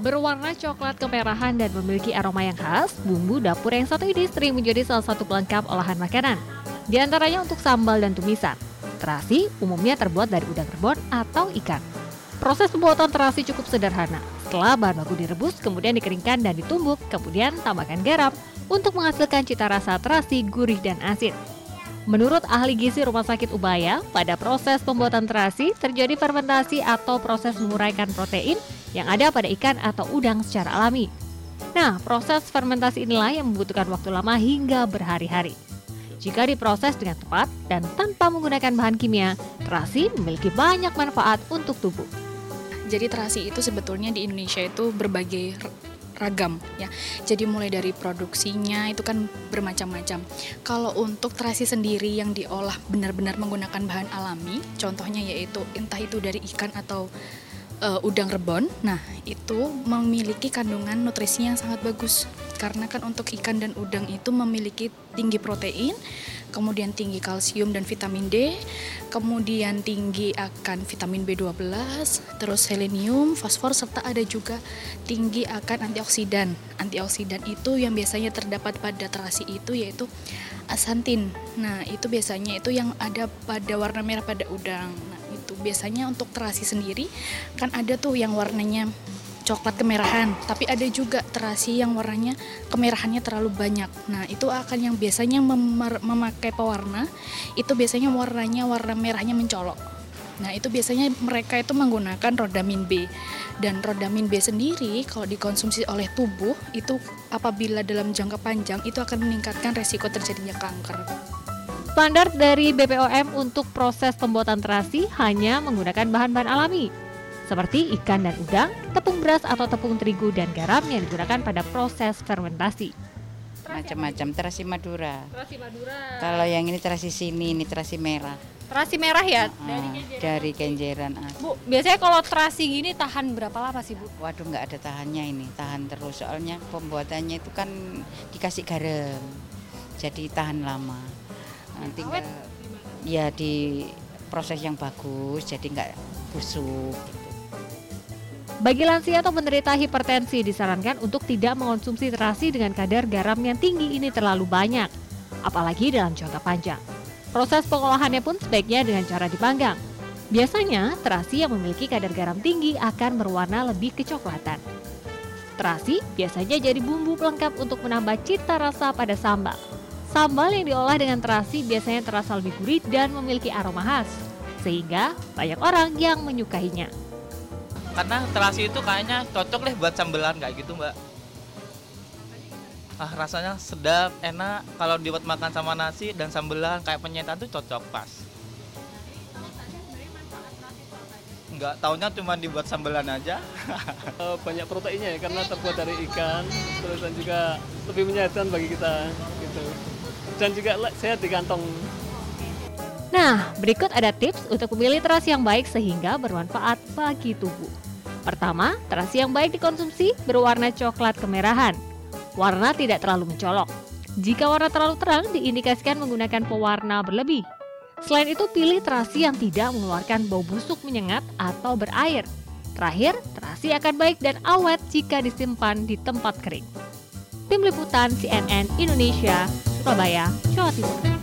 Berwarna coklat kemerahan dan memiliki aroma yang khas, bumbu dapur yang satu ini sering menjadi salah satu pelengkap olahan makanan. Di antaranya untuk sambal dan tumisan. Terasi umumnya terbuat dari udang rebon atau ikan. Proses pembuatan terasi cukup sederhana. Setelah bahan baku direbus, kemudian dikeringkan dan ditumbuk, kemudian tambahkan garam untuk menghasilkan cita rasa terasi gurih dan asin. Menurut ahli gizi Rumah Sakit Ubaya, pada proses pembuatan terasi terjadi fermentasi atau proses menguraikan protein yang ada pada ikan atau udang secara alami. Nah, proses fermentasi inilah yang membutuhkan waktu lama hingga berhari-hari. Jika diproses dengan tepat dan tanpa menggunakan bahan kimia, terasi memiliki banyak manfaat untuk tubuh. Jadi terasi itu sebetulnya di Indonesia itu berbagai ragam ya. Jadi mulai dari produksinya itu kan bermacam-macam. Kalau untuk terasi sendiri yang diolah benar-benar menggunakan bahan alami, contohnya yaitu entah itu dari ikan atau uh, udang rebon. Nah, itu memiliki kandungan nutrisi yang sangat bagus. Karena kan untuk ikan dan udang itu memiliki tinggi protein, kemudian tinggi kalsium dan vitamin D, kemudian tinggi akan vitamin B12, terus selenium, fosfor serta ada juga tinggi akan antioksidan. Antioksidan itu yang biasanya terdapat pada terasi itu yaitu asantin. Nah, itu biasanya itu yang ada pada warna merah pada udang. Nah, itu biasanya untuk terasi sendiri kan ada tuh yang warnanya coklat kemerahan, tapi ada juga terasi yang warnanya kemerahannya terlalu banyak. Nah, itu akan yang biasanya memakai pewarna, itu biasanya warnanya warna merahnya mencolok. Nah, itu biasanya mereka itu menggunakan rodamin B. Dan rodamin B sendiri kalau dikonsumsi oleh tubuh itu apabila dalam jangka panjang itu akan meningkatkan resiko terjadinya kanker. Standar dari BPOM untuk proses pembuatan terasi hanya menggunakan bahan-bahan alami, seperti ikan dan udang, tepung beras atau tepung terigu dan garam yang digunakan pada proses fermentasi. Macam-macam terasi Madura. Terasi Madura. Kalau yang ini terasi sini, ini terasi merah. Terasi merah ya? Uh, dari kenjeran. Dari kenjeran. Bu, biasanya kalau terasi gini tahan berapa lama sih Bu? Waduh nggak ada tahannya ini, tahan terus. Soalnya pembuatannya itu kan dikasih garam, jadi tahan lama tinggal ya di proses yang bagus jadi nggak busuk Bagi lansia atau penderita hipertensi disarankan untuk tidak mengonsumsi terasi dengan kadar garam yang tinggi ini terlalu banyak, apalagi dalam jangka panjang. Proses pengolahannya pun sebaiknya dengan cara dipanggang. Biasanya, terasi yang memiliki kadar garam tinggi akan berwarna lebih kecoklatan. Terasi biasanya jadi bumbu pelengkap untuk menambah cita rasa pada sambal. Sambal yang diolah dengan terasi biasanya terasa lebih gurih dan memiliki aroma khas, sehingga banyak orang yang menyukainya. Karena terasi itu kayaknya cocok deh buat sambelan kayak gitu mbak. Ah rasanya sedap, enak. Kalau dibuat makan sama nasi dan sambelan kayak penyetan tuh cocok pas. Enggak, tahunya cuma dibuat sambelan aja. Eh, banyak proteinnya ya karena terbuat dari ikan, terus dan juga lebih menyehatkan bagi kita gitu dan juga sehat di kantong. Nah, berikut ada tips untuk memilih terasi yang baik sehingga bermanfaat bagi tubuh. Pertama, terasi yang baik dikonsumsi berwarna coklat kemerahan. Warna tidak terlalu mencolok. Jika warna terlalu terang, diindikasikan menggunakan pewarna berlebih. Selain itu, pilih terasi yang tidak mengeluarkan bau busuk menyengat atau berair. Terakhir, terasi akan baik dan awet jika disimpan di tempat kering. Tim Liputan CNN Indonesia Surabaya, Jawa Timur.